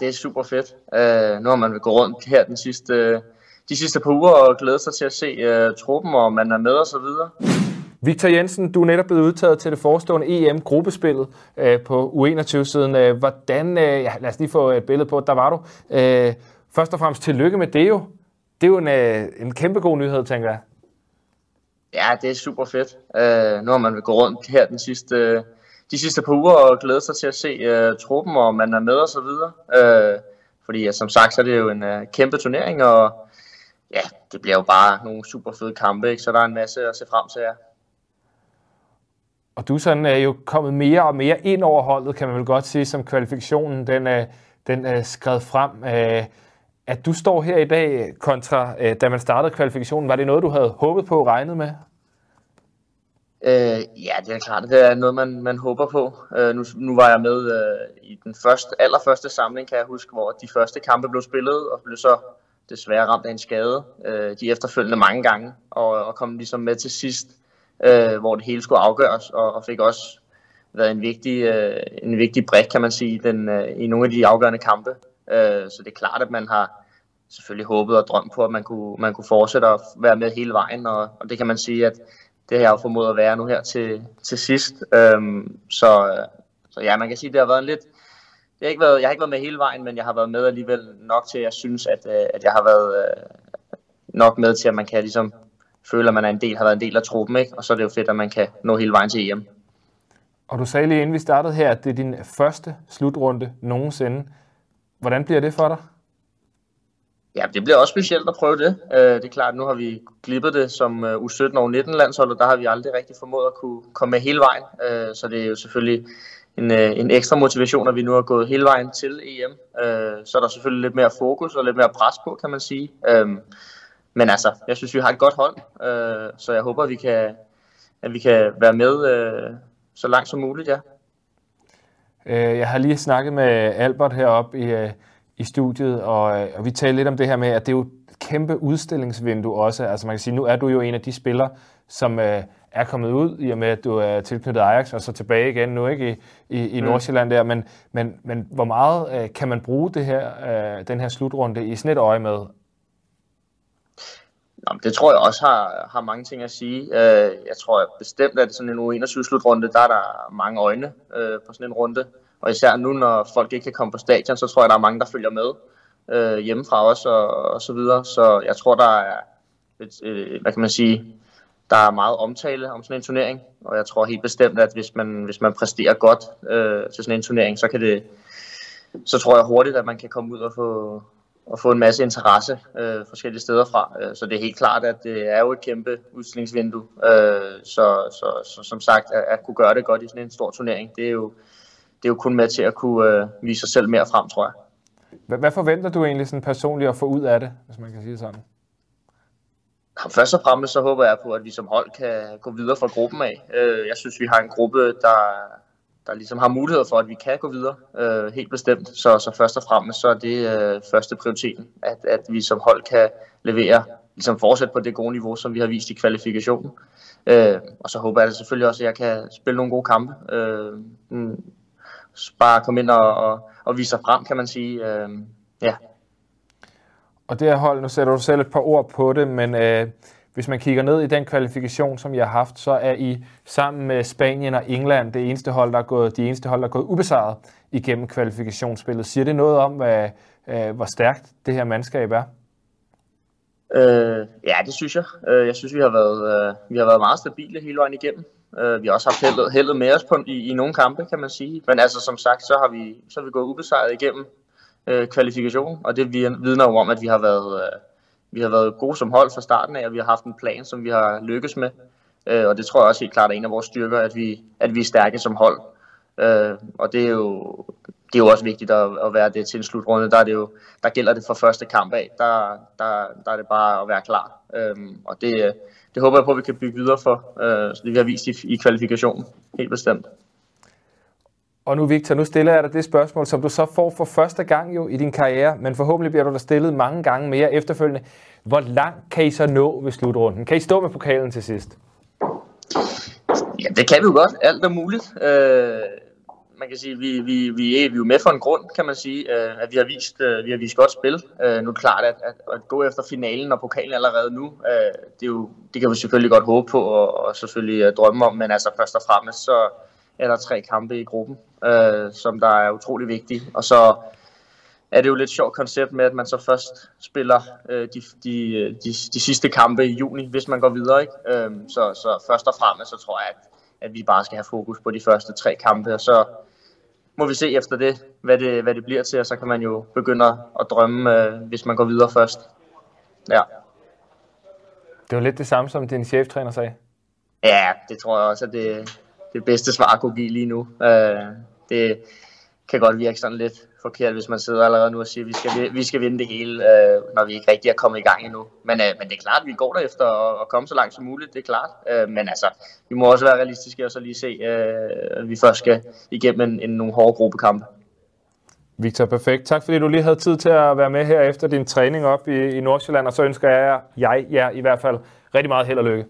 Det er super fedt. Uh, nu har man gå rundt her den sidste, de sidste par uger og glæde sig til at se uh, truppen, og man er med og så videre. Victor Jensen, du er netop blevet udtaget til det forestående EM-gruppespillet øh, på U21-siden. Øh, hvordan, øh, ja, lad os lige få et billede på, der var du. Øh, først og fremmest tillykke med det jo. Det er jo en, øh, en kæmpe god nyhed, tænker jeg. Ja, det er super fedt. Uh, nu har man gå rundt her den sidste, de sidste par uger og glæde sig til at se uh, truppen, og man er med og så videre. Uh, fordi ja, som sagt, så er det jo en uh, kæmpe turnering, og ja, det bliver jo bare nogle super fede kampe, ikke? så der er en masse at se frem til her. Og du sådan er jo kommet mere og mere ind over holdet, kan man vel godt sige, som kvalifikationen den er, den er skrevet frem. At du står her i dag kontra da man startede kvalifikationen, var det noget, du havde håbet på og regnet med? Øh, ja, det er klart, det er noget, man, man håber på. Øh, nu, nu var jeg med øh, i den første, allerførste samling, kan jeg huske, hvor de første kampe blev spillet, og blev så desværre ramt af en skade. Øh, de efterfølgende mange gange, og, og kom ligesom med til sidst, øh, hvor det hele skulle afgøres, og, og fik også været en vigtig, øh, en vigtig brik, kan man sige, den, øh, i nogle af de afgørende kampe. Øh, så det er klart, at man har selvfølgelig håbet og drømt på, at man kunne, man kunne fortsætte at være med hele vejen, og, og det kan man sige, at det har jeg jo formået at være nu her til, til sidst. Øhm, så, så ja, man kan sige, at det har været en lidt... Det har ikke været, jeg har ikke været med hele vejen, men jeg har været med alligevel nok til, at jeg synes, at, øh, at jeg har været øh, nok med til, at man kan ligesom føle, at man er en del, har været en del af truppen, ikke? og så er det jo fedt, at man kan nå hele vejen til EM. Og du sagde lige inden vi startede her, at det er din første slutrunde nogensinde. Hvordan bliver det for dig? Ja, det bliver også specielt at prøve det. Øh, det er klart, nu har vi glippet det som øh, uh, U17 og U19 landshold, og der har vi aldrig rigtig formået at kunne komme med hele vejen. Øh, så det er jo selvfølgelig en, øh, en ekstra motivation, at vi nu har gået hele vejen til EM. Øh, så er der selvfølgelig lidt mere fokus og lidt mere pres på, kan man sige. Øh, men altså, jeg synes, vi har et godt hold, øh, så jeg håber, at vi kan, at vi kan være med øh, så langt som muligt, ja. Øh, jeg har lige snakket med Albert heroppe i øh, i studiet, og, øh, og vi talte lidt om det her med, at det er jo et kæmpe udstillingsvindue også. Altså man kan sige, nu er du jo en af de spillere, som øh, er kommet ud, i og med, at du er tilknyttet Ajax, og så tilbage igen nu ikke i, i, i mm. Nordsjælland der. Men, men, men hvor meget øh, kan man bruge det her, øh, den her slutrunde i sådan et øje med? Jamen, det tror jeg også har, har mange ting at sige. Øh, jeg tror bestemt, at sådan en U21-slutrunde, der er der mange øjne øh, på sådan en runde. Og især nu, når folk ikke kan komme på stadion, så tror jeg, der er mange, der følger med øh, hjemmefra også og, og så videre. Så jeg tror, der er, et, øh, hvad kan man sige, der er meget omtale om sådan en turnering. Og jeg tror helt bestemt, at hvis man, hvis man præsterer godt øh, til sådan en turnering, så kan det, så tror jeg hurtigt, at man kan komme ud og få, og få en masse interesse øh, forskellige steder fra. Øh, så det er helt klart, at det er jo et kæmpe udstillingsvindue. Øh, så, så, så som sagt, at, at kunne gøre det godt i sådan en stor turnering, det er jo, det er jo kun med til at kunne øh, vise sig selv mere frem, tror jeg. Hvad, hvad forventer du egentlig sådan personligt at få ud af det, hvis man kan sige sådan? Først og fremmest så håber jeg på, at vi som hold kan gå videre fra gruppen af. Øh, jeg synes, vi har en gruppe, der, der ligesom har mulighed for, at vi kan gå videre, øh, helt bestemt. Så, så først og fremmest så er det øh, første prioriteten, at, at vi som hold kan levere, ligesom fortsætte på det gode niveau, som vi har vist i kvalifikationen. Og så håber jeg selvfølgelig også, at jeg kan spille nogle gode kampe. Bare komme ind og, og, og vise sig frem, kan man sige. Øh, ja. Og det her hold, nu sætter du selv et par ord på det, men øh, hvis man kigger ned i den kvalifikation, som jeg har haft, så er I sammen med Spanien og England det eneste hold, der er gået, de eneste hold, der er gået ubesejret igennem kvalifikationsspillet. Siger det noget om, hvad, øh, hvor stærkt det her mandskab er? Øh, ja, det synes jeg. Øh, jeg synes, vi har været, øh, vi har været meget stabile hele vejen igennem. Øh, vi har også haft heldet, heldet med os på, i, i nogle kampe, kan man sige. Men altså, som sagt, så har vi, så har vi gået ubesejret igennem øh, kvalifikationen, og det vidner jo om, at vi har været, øh, vi har været gode som hold fra starten af, og vi har haft en plan, som vi har lykkes med. Øh, og det tror jeg også helt klart er en af vores styrker, at vi, at vi er stærke som hold. Øh, og det er jo, det er jo også vigtigt at, at være det til en slutrunde. Der, er det jo, der gælder det fra første kamp af. Der, der, der er det bare at være klar. Øhm, og det, det håber jeg på, at vi kan bygge videre for, øh, så det vi har vist i, i kvalifikationen. Helt bestemt. Og nu Victor, nu stiller jeg dig det spørgsmål, som du så får for første gang jo i din karriere, men forhåbentlig bliver du der stillet mange gange mere efterfølgende. Hvor langt kan I så nå ved slutrunden? Kan I stå med pokalen til sidst? Ja, det kan vi jo godt. Alt er muligt. Øh, man kan sige, vi, vi, vi, er, vi er jo med for en grund, kan man sige, øh, at vi har vist, øh, vi har vist godt spil. Øh, nu er det klart, at, at, at gå efter finalen og pokalen allerede nu, øh, det, er jo, det kan vi selvfølgelig godt håbe på og, og selvfølgelig øh, drømme om, men altså først og fremmest så er der tre kampe i gruppen, øh, som der er utrolig vigtige. Og så er det jo lidt sjovt koncept med, at man så først spiller de, de, de, de sidste kampe i juni, hvis man går videre. Ikke? så, så først og fremmest så tror jeg, at at vi bare skal have fokus på de første tre kampe, og så må vi se efter det, hvad det, hvad det bliver til, og så kan man jo begynde at drømme, øh, hvis man går videre først. Ja. Det var lidt det samme, som din cheftræner sagde. Ja, det tror jeg også, at det, det bedste svar at kunne give lige nu. Øh, det kan godt virke sådan lidt forkert, hvis man sidder allerede nu og siger, at vi skal, vi skal vinde det hele, øh, når vi ikke rigtig er kommet i gang endnu. Men, øh, men det er klart, at vi går der efter og kommer komme så langt som muligt, det er klart. Øh, men altså, vi må også være realistiske og så lige se, øh, at vi først skal igennem en, en nogle hårde gruppekampe. Victor, perfekt. Tak fordi du lige havde tid til at være med her efter din træning op i, i Nordsjælland, og så ønsker jeg jer, jeg jer i hvert fald rigtig meget held og lykke.